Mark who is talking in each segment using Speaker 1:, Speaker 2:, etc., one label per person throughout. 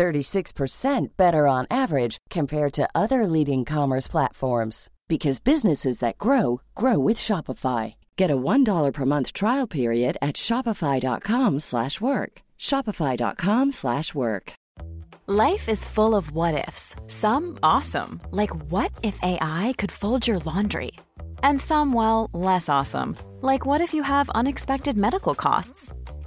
Speaker 1: 36% better on average compared to other leading commerce platforms because businesses that grow grow with Shopify. Get a $1 per month trial period at shopify.com/work. shopify.com/work.
Speaker 2: Life is full of what ifs. Some awesome, like what if AI could fold your laundry? And some well, less awesome, like what if you have unexpected medical costs?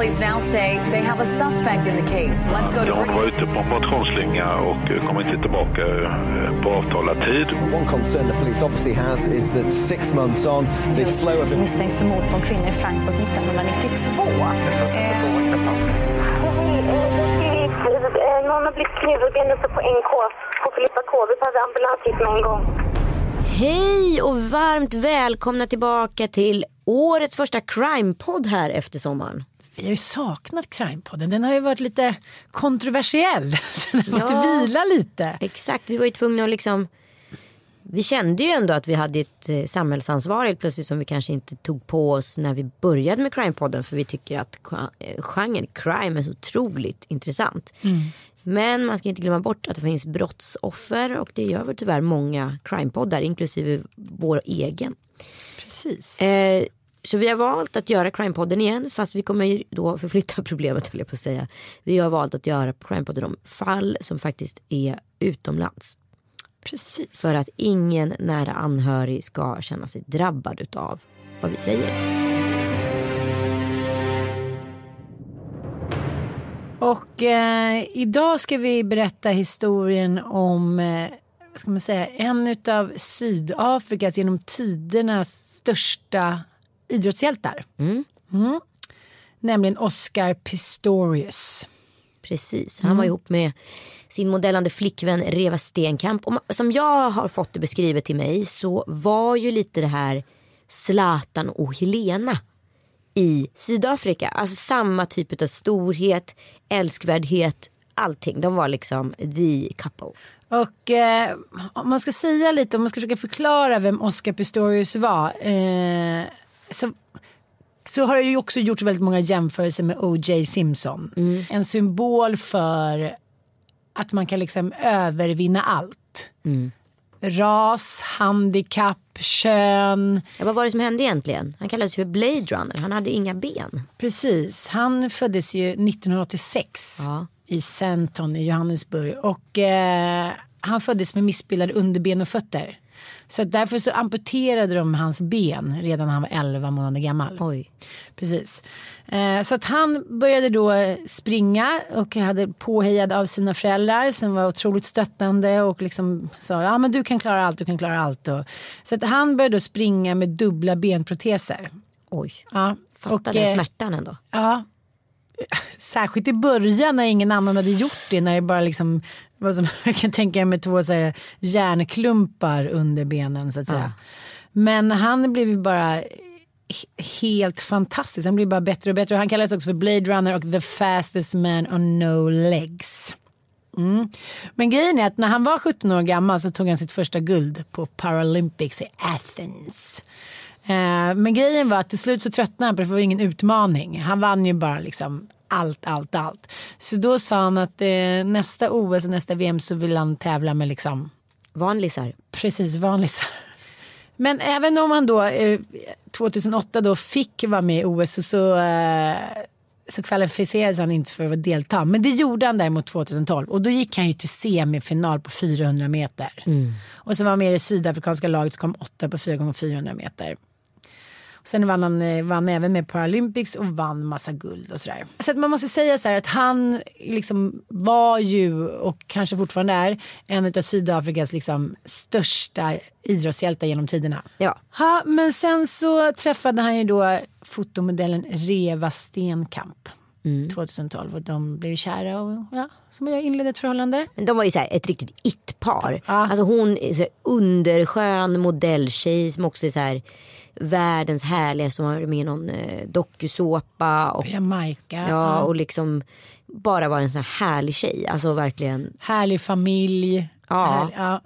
Speaker 3: Police now say they have a suspect in the case. Let's go to
Speaker 4: Hon var ute på en motionsslinga och kom inte tillbaka eh, på avtalad tid.
Speaker 5: One concern the police obviously has is that six months on, the flow of
Speaker 6: misstänks för mord på en kvinna i Frankfurt 1992.
Speaker 7: Någon har blivit knivhuggen uppe på NK på Filippa K. Vi behöver ambulans hit med en gång.
Speaker 8: Hej och varmt välkomna tillbaka till årets första crime-podd här efter sommaren.
Speaker 9: Vi har ju saknat Crime-podden. Den har ju varit lite kontroversiell. Den har fått
Speaker 8: Ja.
Speaker 9: vila lite.
Speaker 8: Exakt, vi var ju tvungna att liksom vi kände ju ändå att vi hade ett eh, samhällsansvar helt plötsligt som vi kanske inte tog på oss när vi började med Crime-podden för vi tycker att eh, genren crime är så otroligt intressant. Men man ska inte glömma bort att det finns brottsoffer och det gör väl tyvärr många crime-poddar inklusive vår egen.
Speaker 9: Precis.
Speaker 8: Eh, så vi har valt att göra Crime-podden igen fast vi kommer då förflytta problemet höll jag på att säga. Vi har valt att göra Crime-podden om fall som faktiskt är utomlands.
Speaker 9: Precis.
Speaker 8: För att ingen nära anhörig ska känna sig drabbad utav vad vi säger.
Speaker 9: Och eh, idag ska vi berätta historien om eh, ska man säga, en av Sydafrikas genom tiderna största idrottshjältar. Mm. Nämligen Oscar Pistorius.
Speaker 8: Precis, han var ihop med sin modellande flickvän Reva Stenkamp. Och som jag har fått det beskrivet till mig så var ju lite det här Zlatan och Helena i Sydafrika. Alltså samma typ av storhet, älskvärdhet, allting. De var liksom the couple.
Speaker 9: Och eh, om man ska säga lite, om man ska försöka förklara vem Oscar Pistorius var. Eh, så, så har det ju också gjorts väldigt många jämförelser med O.J. Simpson. En symbol för att man kan liksom övervinna allt. Ras, handikapp, kön.
Speaker 8: Ja, vad var det som hände egentligen? Han kallades för Blade Runner. Han hade inga ben.
Speaker 9: Precis, han föddes ju 1986
Speaker 8: Ja.
Speaker 9: i Santon i Johannesburg. Och eh, han föddes med missbildade underben och fötter. Så därför så amputerade de hans ben redan när han var 11 månader gammal.
Speaker 8: Oj.
Speaker 9: Precis. Eh, så att han började då eh, springa och hade påhejad av sina föräldrar som var otroligt stöttande och liksom sa ja men du kan klara allt, du kan klara allt. Och, så att han började då springa med dubbla benproteser.
Speaker 8: Oj.
Speaker 9: Ja.
Speaker 8: Fatta
Speaker 9: och,
Speaker 8: den
Speaker 9: eh,
Speaker 8: smärtan ändå.
Speaker 9: Ja. Särskilt i början när ingen annan hade gjort det. När det bara liksom var som jag kan tänka mig med två så här, järnklumpar under benen så att säga. Men han blev ju bara he- helt fantastisk. Han blev bara bättre och bättre. Han kallades också för Blade Runner och the fastest man on no legs. Mm. Men grejen är att när han var 17 år gammal så tog han sitt första guld på Paralympics i Athens. Eh, men grejen var att till slut så tröttnade han på det för det var ingen utmaning. Han vann ju bara liksom allt, allt, allt. Så då sa han att eh, nästa OS och nästa VM så vill han tävla med liksom
Speaker 8: Vanlisar.
Speaker 9: precis vanligt. Men även om han då eh, 2008 då fick vara med i OS så, så, eh, så kvalificerades han inte för att delta. Men det gjorde han däremot 2012 och då gick han ju till semifinal på 400 meter. Och så var han med i det sydafrikanska laget som kom åtta på 4 gånger 400 meter. Sen vann han eh, vann även med Paralympics och vann massa guld och sådär. Så att man måste säga så här att han liksom var ju och kanske fortfarande är en av Sydafrikas liksom största idrottshjältar genom tiderna.
Speaker 8: Ja.
Speaker 9: Ha, men sen så träffade han ju då fotomodellen Reva Stenkamp. 2012 och de blev kära och ja, som jag inledde ett förhållande.
Speaker 8: Men de var ju så här ett riktigt it-par. Alltså hon är så underskön modelltjej som också är så här världens härligaste som har med i någon eh, dokusåpa. Och,
Speaker 9: Jamaica.
Speaker 8: ja, och liksom bara var en sån här härlig tjej. Alltså verkligen.
Speaker 9: Härlig familj.
Speaker 8: Ja.
Speaker 9: Härlig, ja.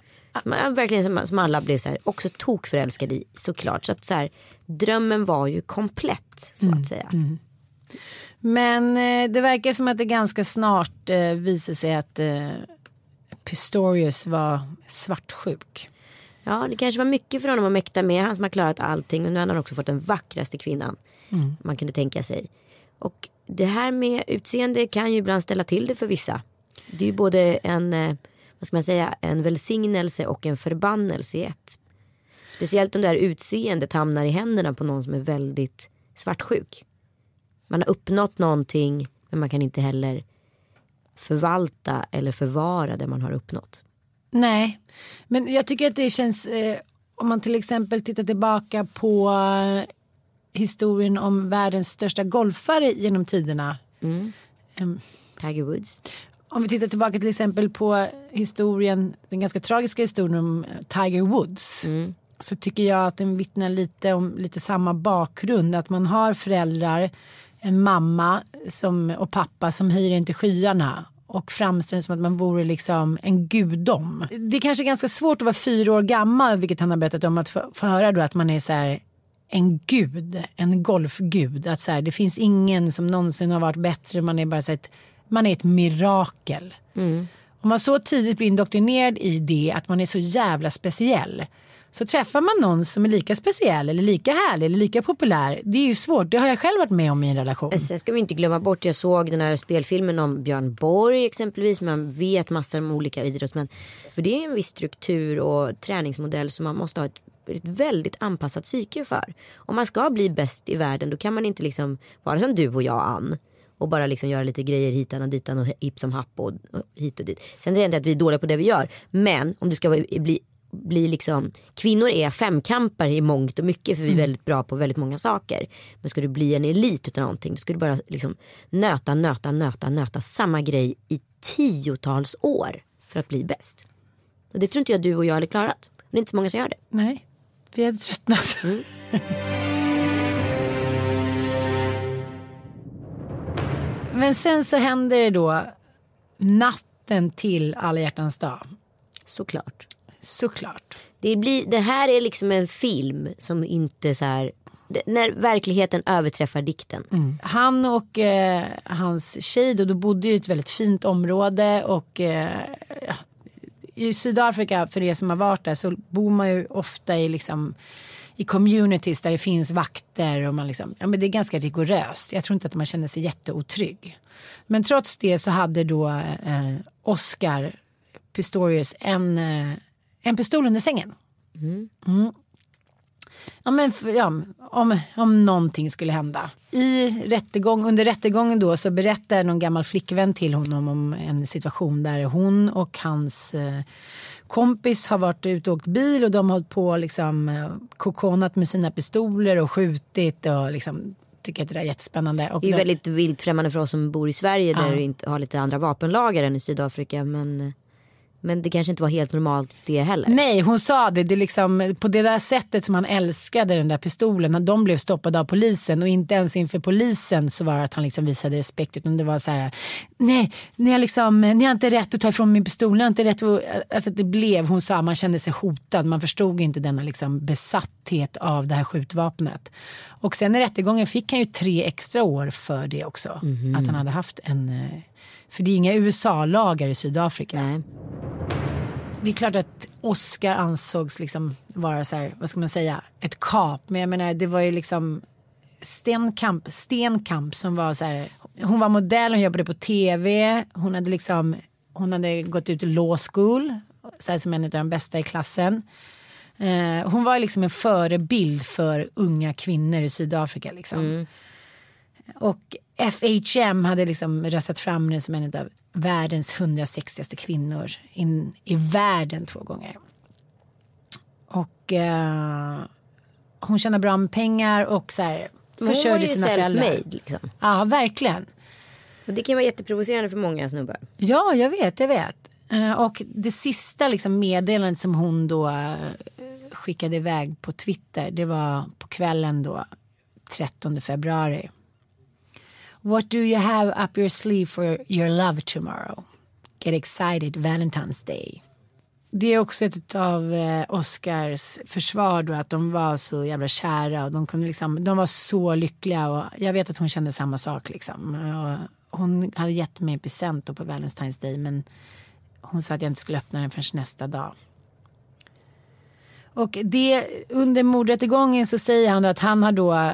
Speaker 8: Man, verkligen som, som alla blev så här, också tokförälskade i såklart. Så att så här, drömmen var ju komplett så att säga.
Speaker 9: Men eh, det verkar som att det ganska snart eh, visar sig att eh, Pistorius var svartsjuk.
Speaker 8: Ja, det kanske var mycket för honom att mäkta med. Han som har klarat allting. Men nu har han också fått den vackraste kvinnan man kunde tänka sig. Och det här med utseende kan ju ibland ställa till det för vissa. Det är ju både en, eh, vad ska man säga, en välsignelse och en förbannelse i ett. Speciellt om det här utseendet hamnar i händerna på någon som är väldigt svartsjuk. Man har uppnått någonting men man kan inte heller förvalta eller förvara det man har uppnått.
Speaker 9: Nej, men jag tycker att det känns eh, om man till exempel tittar tillbaka på eh, historien om världens största golfare genom tiderna. Em,
Speaker 8: Tiger Woods.
Speaker 9: om vi tittar tillbaka till exempel på historien, den ganska tragiska historien om eh, Tiger Woods. Så tycker jag att den vittnar lite om lite samma bakgrund. Att man har föräldrar, en mamma som, och pappa som höjer inte skyarna. Och framställer som att man vore liksom en gudom. Det är kanske ganska svårt att vara fyra år gammal, vilket han har berättat om, att få, få höra då att man är så här en gud, en golfgud. Att så här, det finns ingen som någonsin har varit bättre, man är bara så ett, man är ett mirakel. Om man så tidigt blir indoktrinerad i det att man är så jävla speciell. Så träffar man någon som är lika speciell eller lika härlig eller lika populär. Det är ju svårt, det har jag själv varit med om i en relation.
Speaker 8: Sen ska vi inte glömma bort, jag såg den här spelfilmen om Björn Borg exempelvis. Man vet massor om olika idrottsmän. För det är en viss struktur och träningsmodell som man måste ha ett, ett väldigt anpassat psyke för. Om man ska bli bäst i världen då kan man inte liksom vara som du och jag Ann. Och bara liksom göra lite grejer hitan och ditan och hipp som happ och, hit och dit. Sen säger jag inte att vi är dåliga på det vi gör. Men om du ska bli bli liksom, kvinnor är femkampare i mångt och mycket för vi är väldigt bra på väldigt många saker. Men ska du bli en elit utav någonting då ska du bara liksom nöta, nöta, nöta, nöta samma grej i tiotals år för att bli bäst. Och det tror inte jag du och jag hade klarat. Det är inte så många som gör det.
Speaker 9: Nej, vi hade tröttnat. Men sen så händer det då natten till alla hjärtans dag.
Speaker 8: Såklart.
Speaker 9: Såklart.
Speaker 8: Det, blir, det här är liksom en film som inte så här, när verkligheten överträffar dikten.
Speaker 9: Han och eh, hans tjej då, då bodde i ett väldigt fint område och eh, i Sydafrika för er som har varit där så bor man ju ofta i liksom i communities där det finns vakter och man liksom, ja men det är ganska rigoröst. Jag tror inte att man känner sig jätteotrygg. Men trots det så hade då eh, Oscar Pistorius en, eh, en pistol under sängen. Mm. Ja, men, ja, om, om någonting skulle hända. I rättegång, under rättegången då så berättar någon gammal flickvän till honom om en situation där hon och hans eh, kompis har varit ute och åkt bil och de har hållit på liksom eh, kokonat med sina pistoler och skjutit och liksom tycker att det där är jättespännande. Och
Speaker 8: Det är ju väldigt vilt främmande för oss som bor i Sverige där vi inte har lite andra vapenlagar än i Sydafrika. Men, men det kanske inte var helt normalt det heller.
Speaker 9: Nej, hon sa det, det liksom, på det där sättet som han älskade den där pistolen. När de blev stoppade av polisen och inte ens inför polisen så var det att han liksom visade respekt. Utan det var så här, nej, ni har, liksom, ni har inte rätt att ta ifrån min pistol. Ni har inte rätt att, alltså det blev, hon sa, man kände sig hotad. Man förstod inte denna liksom besatthet av det här skjutvapnet. Och sen i rättegången fick han ju tre extra år för det också. Att han hade haft en, eh, för det är inga USA-lagar i Sydafrika.
Speaker 8: Nej.
Speaker 9: Det är klart att Oscar ansågs liksom vara så här, vad ska man säga, ett kap. Men jag menar det var ju liksom Stenkamp, Stenkamp som var så här, hon var modell, hon jobbade på tv, hon hade liksom, hon hade gått ut i law school, så här som en av de bästa i klassen. Eh, hon var liksom en förebild för unga kvinnor i Sydafrika. Liksom. Och FHM hade liksom röstat fram henne som en av världens 160 kvinnor in, i världen två gånger. Och eh, hon tjänar bra med pengar och så här,
Speaker 8: Hon var
Speaker 9: försörjde
Speaker 8: ju
Speaker 9: sina föräldrar.
Speaker 8: self-made liksom.
Speaker 9: Ja, verkligen.
Speaker 8: Och det kan vara jätteprovocerande för många snubbar.
Speaker 9: Ja, jag vet, jag vet. Eh, Och det sista liksom meddelandet som hon då eh, skickade iväg på Twitter, det var på kvällen då, 13 februari. What do you have up your sleeve for your love tomorrow? Get excited Valentine's Day. Det är också ett av eh, Oscars försvar då att de var så jävla kära och de, kunde liksom, de var så lyckliga och jag vet att hon kände samma sak liksom. Och hon hade gett mig en present på Valentine's Day men hon sa att jag inte skulle öppna den förrän nästa dag. Och det, under mordrättegången så säger han då att han har då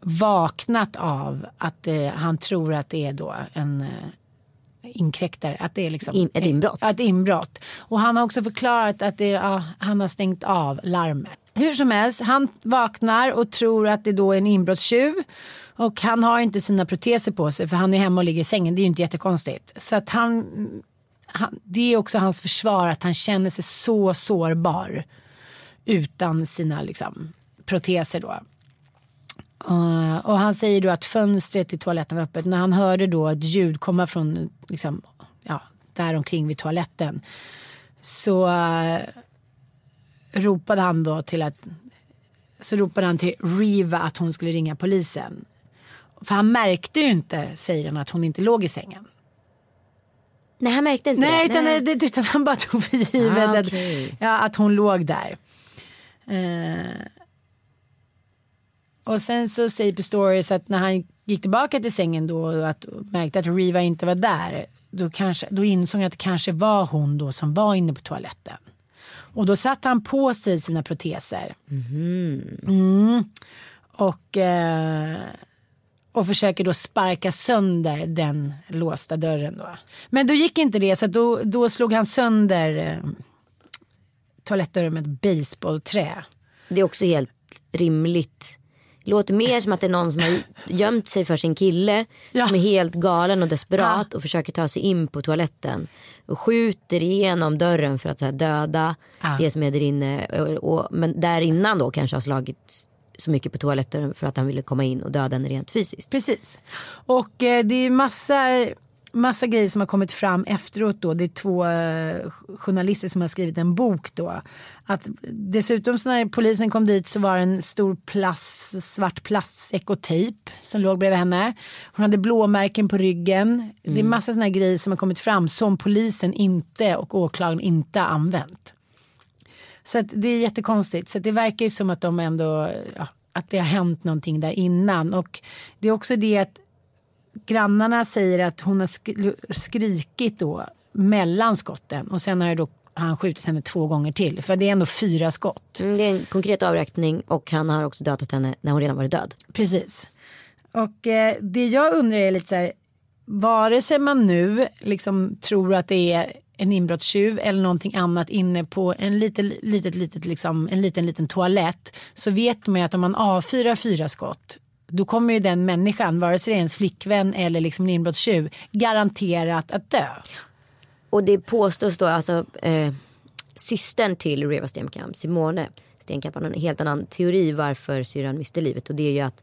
Speaker 9: vaknat av att eh, han tror att det är då en eh, inkräktare. Att det är liksom
Speaker 8: In- ett inbrott.
Speaker 9: Ett inbrott. Och han har också förklarat att det, ja, han har stängt av larmet. Hur som helst, han vaknar och tror att det då är en inbrottstjuv. Och han har inte sina proteser på sig för han är hemma och ligger i sängen. Det är ju inte jättekonstigt. Så att han, han, det är också hans försvar att han känner sig så sårbar utan sina liksom, proteser då. Uh, och han säger då att fönstret till toaletten var öppet. När han hörde då ett ljud komma från liksom, ja, där omkring vid toaletten så uh, ropade han då till att så ropade han till Riva att hon skulle ringa polisen. För han märkte ju inte, säger han, att hon inte låg i sängen.
Speaker 8: Nej, han märkte inte
Speaker 9: Nej,
Speaker 8: det.
Speaker 9: utan, det, utan han bara tog för givet
Speaker 8: Ah,
Speaker 9: att,
Speaker 8: okej.
Speaker 9: ja, att hon låg där. Eh, och sen så säger Pistorius att när han gick tillbaka till sängen då och att, och märkte att Riva inte var där. Då, kanske, då insåg han att det kanske var hon då som var inne på toaletten. Och då satte han på sig sina proteser. Mm. Och, eh, och försöker då sparka sönder den låsta dörren då. Men då gick inte det så då, då slog han sönder eh, toalettdörren med ett baseballträ.
Speaker 8: Det är också helt rimligt. Låter mer som att det är någon som har gömt sig för sin kille.
Speaker 9: Ja.
Speaker 8: Som är helt galen och desperat och försöker ta sig in på toaletten. Och skjuter igenom dörren för att här, döda
Speaker 9: Ja.
Speaker 8: det som är där inne. Och, och, men där innan då kanske har slagit så mycket på toalettdörren för att han ville komma in och döda henne rent fysiskt.
Speaker 9: Precis. Och eh, det är massa, massa grejer som har kommit fram efteråt då. Det är två eh, journalister som har skrivit en bok då. Att dessutom så när polisen kom dit så var det en stor plast, svart plastsäck och tejp som låg bredvid henne. Hon hade blåmärken på ryggen. Det är massa sådana grejer som har kommit fram som polisen inte och åklagaren inte har använt. Så att det är jättekonstigt. Så det verkar ju som att de ändå, ja, att det har hänt någonting där innan. Och det är också det att grannarna säger att hon har sk- skrikit då mellan skotten och sen har det då han skjutit henne två gånger till. För det är ändå fyra skott.
Speaker 8: Mm, det är en konkret avräkning och han har också dödat henne när hon redan varit död.
Speaker 9: Precis. Och eh, det jag undrar är lite så här, vare sig man nu liksom tror att det är en inbrottstjuv eller någonting annat inne på en liten, litet, litet, liksom, en liten, liten toalett så vet man ju att om man avfyrar fyra skott då kommer ju den människan, vare sig det är ens flickvän eller liksom en inbrottstjuv, garanterat att dö.
Speaker 8: Och det påstås då alltså eh, systern till Reva Stenkamp, Simone Stenkamp, har en helt annan teori varför syrran miste livet. Och det är ju att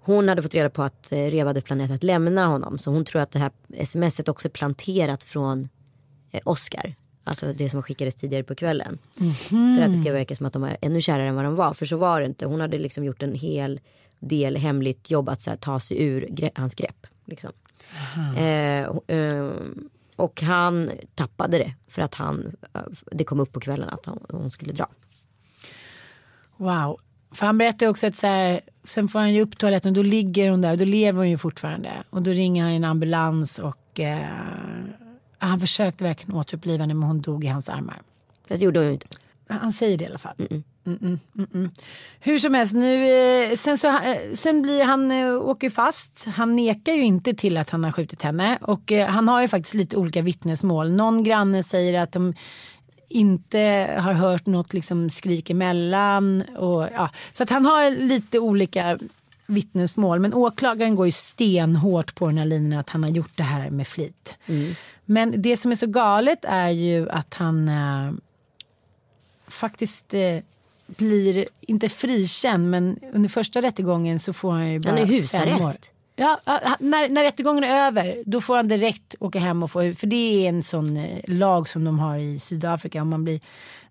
Speaker 8: hon hade fått reda på att eh, Reva hade planerat att lämna honom. Så hon tror att det här smset också är planterat från eh, Oscar. Alltså det som skickades tidigare på kvällen. För att det ska verka som att de var ännu kärare än vad de var. För så var det inte. Hon hade liksom gjort en hel del hemligt jobb att så här, ta sig ur gre- hans grepp. Liksom. Eh, eh, och han tappade det för att han, eh, det kom upp på kvällen att hon, hon skulle dra.
Speaker 9: Wow. För han berättar också att så här, sen får han ju upp toaletten och då ligger hon där och då lever hon ju fortfarande. Och då ringer han en ambulans och eh, han försökte verkligen återuppliva henne men hon dog i hans armar.
Speaker 8: Fast det gjorde hon ju inte.
Speaker 9: Han säger det i alla fall. Mm-mm, mm-mm. Hur som helst, nu, eh, sen, så, eh, sen blir han, eh, åker fast. Han nekar ju inte till att han har skjutit henne. Och han har ju faktiskt lite olika vittnesmål. Någon granne säger att de inte har hört något liksom skrik emellan. Och, ja. Så att han har lite olika vittnesmål. Men åklagaren går ju stenhårt på den här linjen att han har gjort det här med flit.
Speaker 8: Mm.
Speaker 9: Men det som är så galet är ju att han äh, faktiskt äh, blir, inte frikänd, men under första rättegången så får han ju bara
Speaker 8: Han är husarrest.
Speaker 9: Ja, när, när rättegången är över då får han direkt åka hem och få för det är en sån eh, lag som de har i Sydafrika. Om man blir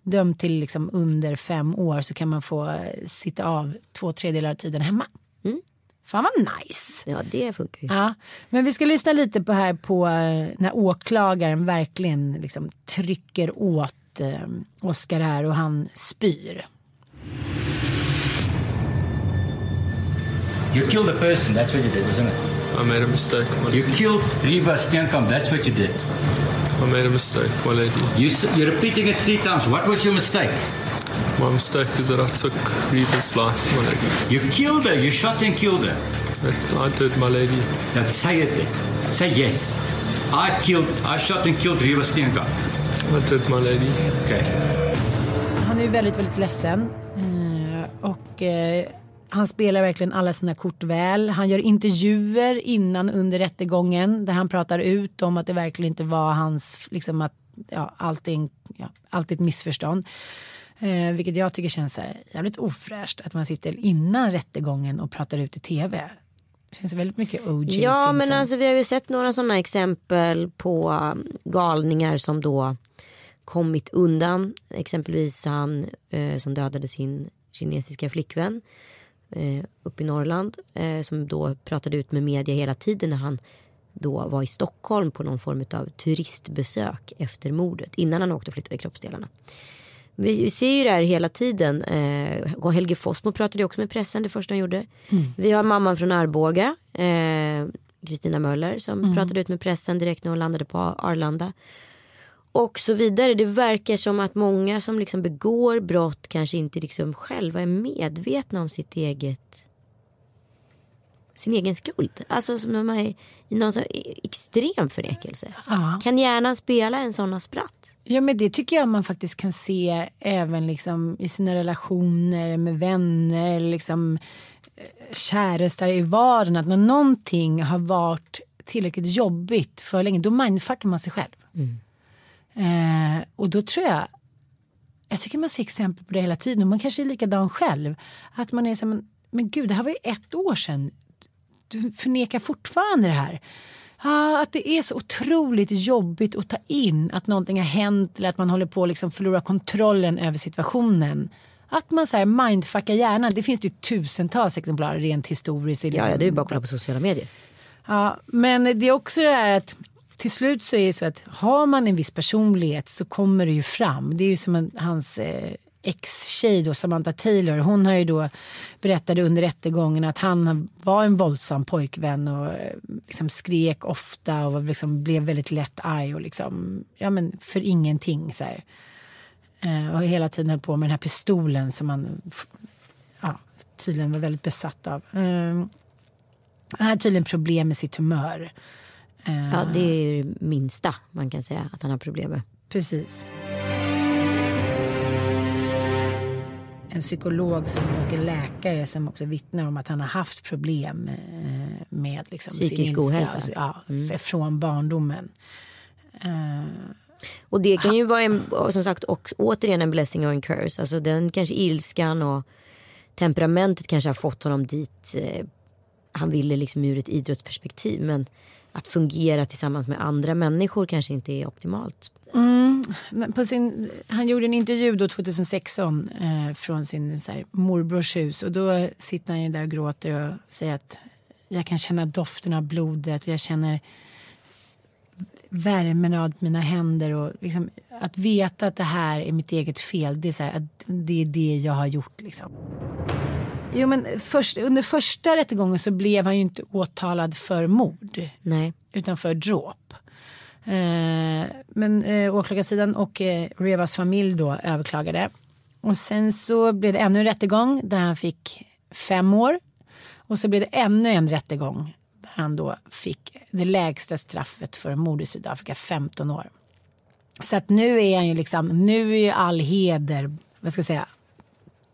Speaker 9: dömd till liksom under fem år så kan man få eh, sitta av två tredjedelar av tiden hemma.
Speaker 8: Mm.
Speaker 9: Fan vad nice.
Speaker 8: Ja, det funkar ju.
Speaker 9: Ja, men vi ska lyssna lite på här på eh, när åklagaren verkligen liksom trycker åt eh, Oscar här och han spyr.
Speaker 10: You killed a person, that's what you did, isn't it?
Speaker 11: I made a mistake, my
Speaker 10: You killed Riva Stenkamp, that's what you did.
Speaker 11: I made a mistake, my lady.
Speaker 10: You, you're repeating it three times. What was your mistake?
Speaker 11: My mistake is that I took Reva's life, my lady.
Speaker 10: You killed her, you shot and killed her.
Speaker 11: I did, my lady.
Speaker 10: Now say it then. Say yes. I killed, I shot and killed Riva Stenkamp.
Speaker 11: I did, my lady.
Speaker 10: Okay.
Speaker 9: Han är ju väldigt, väldigt ledsen. Eh, och eh, han spelar verkligen alla sina kort väl. Han gör intervjuer innan under rättegången där han pratar ut om att det verkligen inte var hans, liksom att ja, allting, ja, allt ett missförstånd. Eh, vilket jag tycker känns så här, jävligt ofräscht att man sitter innan rättegången och pratar ut i tv. Det känns väldigt mycket OJ
Speaker 8: Ja
Speaker 9: Simpson.
Speaker 8: men alltså vi har ju sett några sådana exempel på um, galningar som då kommit undan. Exempelvis han eh, som dödade sin kinesiska flickvän eh, uppe i Norrland. Eh, som då pratade ut med media hela tiden när han då var i Stockholm på någon form av turistbesök efter mordet. Innan han åkte och flyttade kroppsdelarna. Vi, vi ser ju det här hela tiden. Eh, Helge Fossmo pratade också med pressen det första han gjorde. Vi har mamman från Arboga, eh, Kristina Möller, som pratade ut med pressen direkt när hon landade på Arlanda. Och så vidare. Det verkar som att många som liksom begår brott kanske inte liksom själva är medvetna om sitt eget sin egen skuld. Alltså som de är i någon så här extrem förnekelse.
Speaker 9: Ja.
Speaker 8: Kan hjärnan spela en sån spratt?
Speaker 9: Ja men det tycker jag man faktiskt kan se även liksom i sina relationer med vänner, liksom eh, kärestar i vardagen. Att när någonting har varit tillräckligt jobbigt för länge då mindfuckar man sig själv. Eh, och då tror jag, jag tycker man ser exempel på det hela tiden och man kanske är likadan själv. Att man är så här, men, men gud det här var ju ett år sedan. Du förnekar fortfarande det här. Ah, att det är så otroligt jobbigt att ta in att någonting har hänt eller att man håller på att liksom förlora kontrollen över situationen. Att man så här mindfuckar hjärnan. Det finns det ju tusentals exemplar rent historiskt. i
Speaker 8: Ja, ja,
Speaker 9: liksom-
Speaker 8: det är ju bara att kolla på sociala medier.
Speaker 9: Ja, men det är också det här att till slut så är det så att har man en viss personlighet så kommer det ju fram. Det är ju som en, hans eh, ex-tjej då, Samantha Taylor. Hon har ju då berättade under rättegången att han var en våldsam pojkvän och eh, liksom skrek ofta och liksom blev väldigt lätt arg och liksom, ja men för ingenting så här. Eh, och hela tiden höll på med den här pistolen som han ja, tydligen var väldigt besatt av. Eh, han hade tydligen problem med sitt humör. Eh,
Speaker 8: Ja, det är ju det minsta man kan säga att han har problem med.
Speaker 9: Precis. En psykolog som och en läkare som också vittnar om att han har haft problem eh, med liksom sin
Speaker 8: Psykisk
Speaker 9: ilska,
Speaker 8: ohälsa.
Speaker 9: alltså, ja,
Speaker 8: Mm.
Speaker 9: Från barndomen. Eh,
Speaker 8: Och det kan ju vara en, som sagt och, återigen en blessing och en curse. Alltså den kanske ilskan och temperamentet kanske har fått honom dit eh, han ville liksom ur ett idrottsperspektiv. Men att fungera tillsammans med andra människor kanske inte är optimalt.
Speaker 9: Mm, på sin, han gjorde en intervju då 2016 eh, från sin så här, morbrors hus och då sitter han ju där och gråter och säger att jag kan känna doften av blodet och jag känner värmen av mina händer och liksom, att veta att det här är mitt eget fel det är, så här, att det, är det jag har gjort liksom. Jo men först, under första rättegången så blev han ju inte åtalad för mord.
Speaker 8: Nej.
Speaker 9: Utan för dråp. Eh, men eh, åklagarsidan och eh, Revas familj då överklagade. Och sen så blev det ännu en rättegång där han fick fem år. Och så blev det ännu en rättegång där han då fick det lägsta straffet för mord i Sydafrika, 15 år. Så att nu är han ju liksom, nu är ju all heder, vad ska jag säga,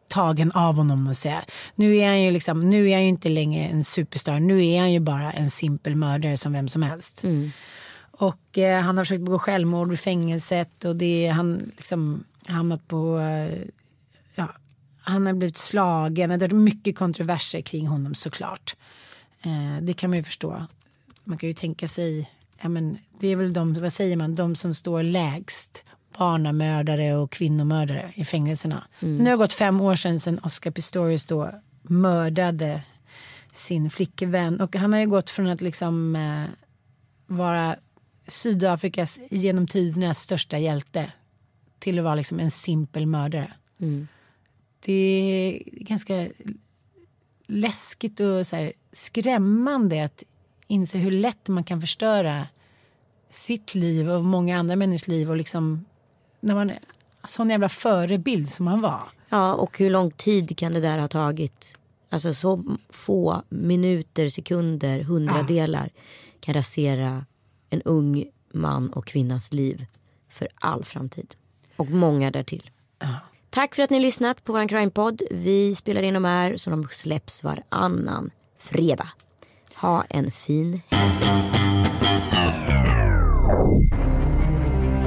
Speaker 9: tagen av honom och säga. Nu är han ju liksom, nu är han ju inte längre en superstar. Nu är han ju bara en simpel mördare som vem som helst.
Speaker 8: Mm.
Speaker 9: Och eh, han har försökt begå självmord i fängelset och det är han liksom hamnat på, eh, ja, han har blivit slagen. Det har varit mycket kontroverser kring honom såklart. Eh, det kan man ju förstå. Man kan ju tänka sig, ja men det är väl de, vad säger man, de som står lägst barnamördare och kvinnomördare i fängelserna.
Speaker 8: Mm.
Speaker 9: Nu har det gått fem år sedan, sedan Oscar Pistorius då mördade sin flickvän och han har ju gått från att liksom eh, vara Sydafrikas genom tiderna största hjälte till att vara liksom en simpel mördare.
Speaker 8: Mm.
Speaker 9: Det är ganska läskigt och så här skrämmande att inse hur lätt man kan förstöra sitt liv och många andra människors liv och liksom när man är sån jävla förebild som han var.
Speaker 8: Ja, och hur lång tid kan det där ha tagit? Alltså så få minuter, sekunder, hundradelar kan rasera en ung man och kvinnas liv för all framtid. Och många därtill. Tack för att ni har lyssnat på vår crime-podd. Vi spelar in de här så de släpps varannan fredag. Ha en fin helg.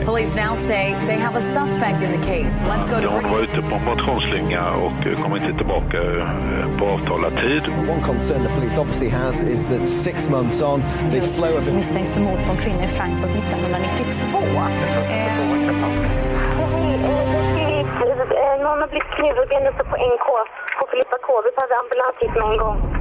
Speaker 3: Police now say they have a suspect in the case. Let's go to
Speaker 4: Hon var ute på en motionsslinga och eh, kom inte tillbaka eh, på avtalad tid.
Speaker 5: One concern the police obviously has is that six months on, they've slowed
Speaker 6: Som misstänks för mord på en kvinna i Frankfurt 1992.
Speaker 7: Någon har blivit knivhuggen uppe på NK på Filippa K. Vi behöver ambulans hit med en gång.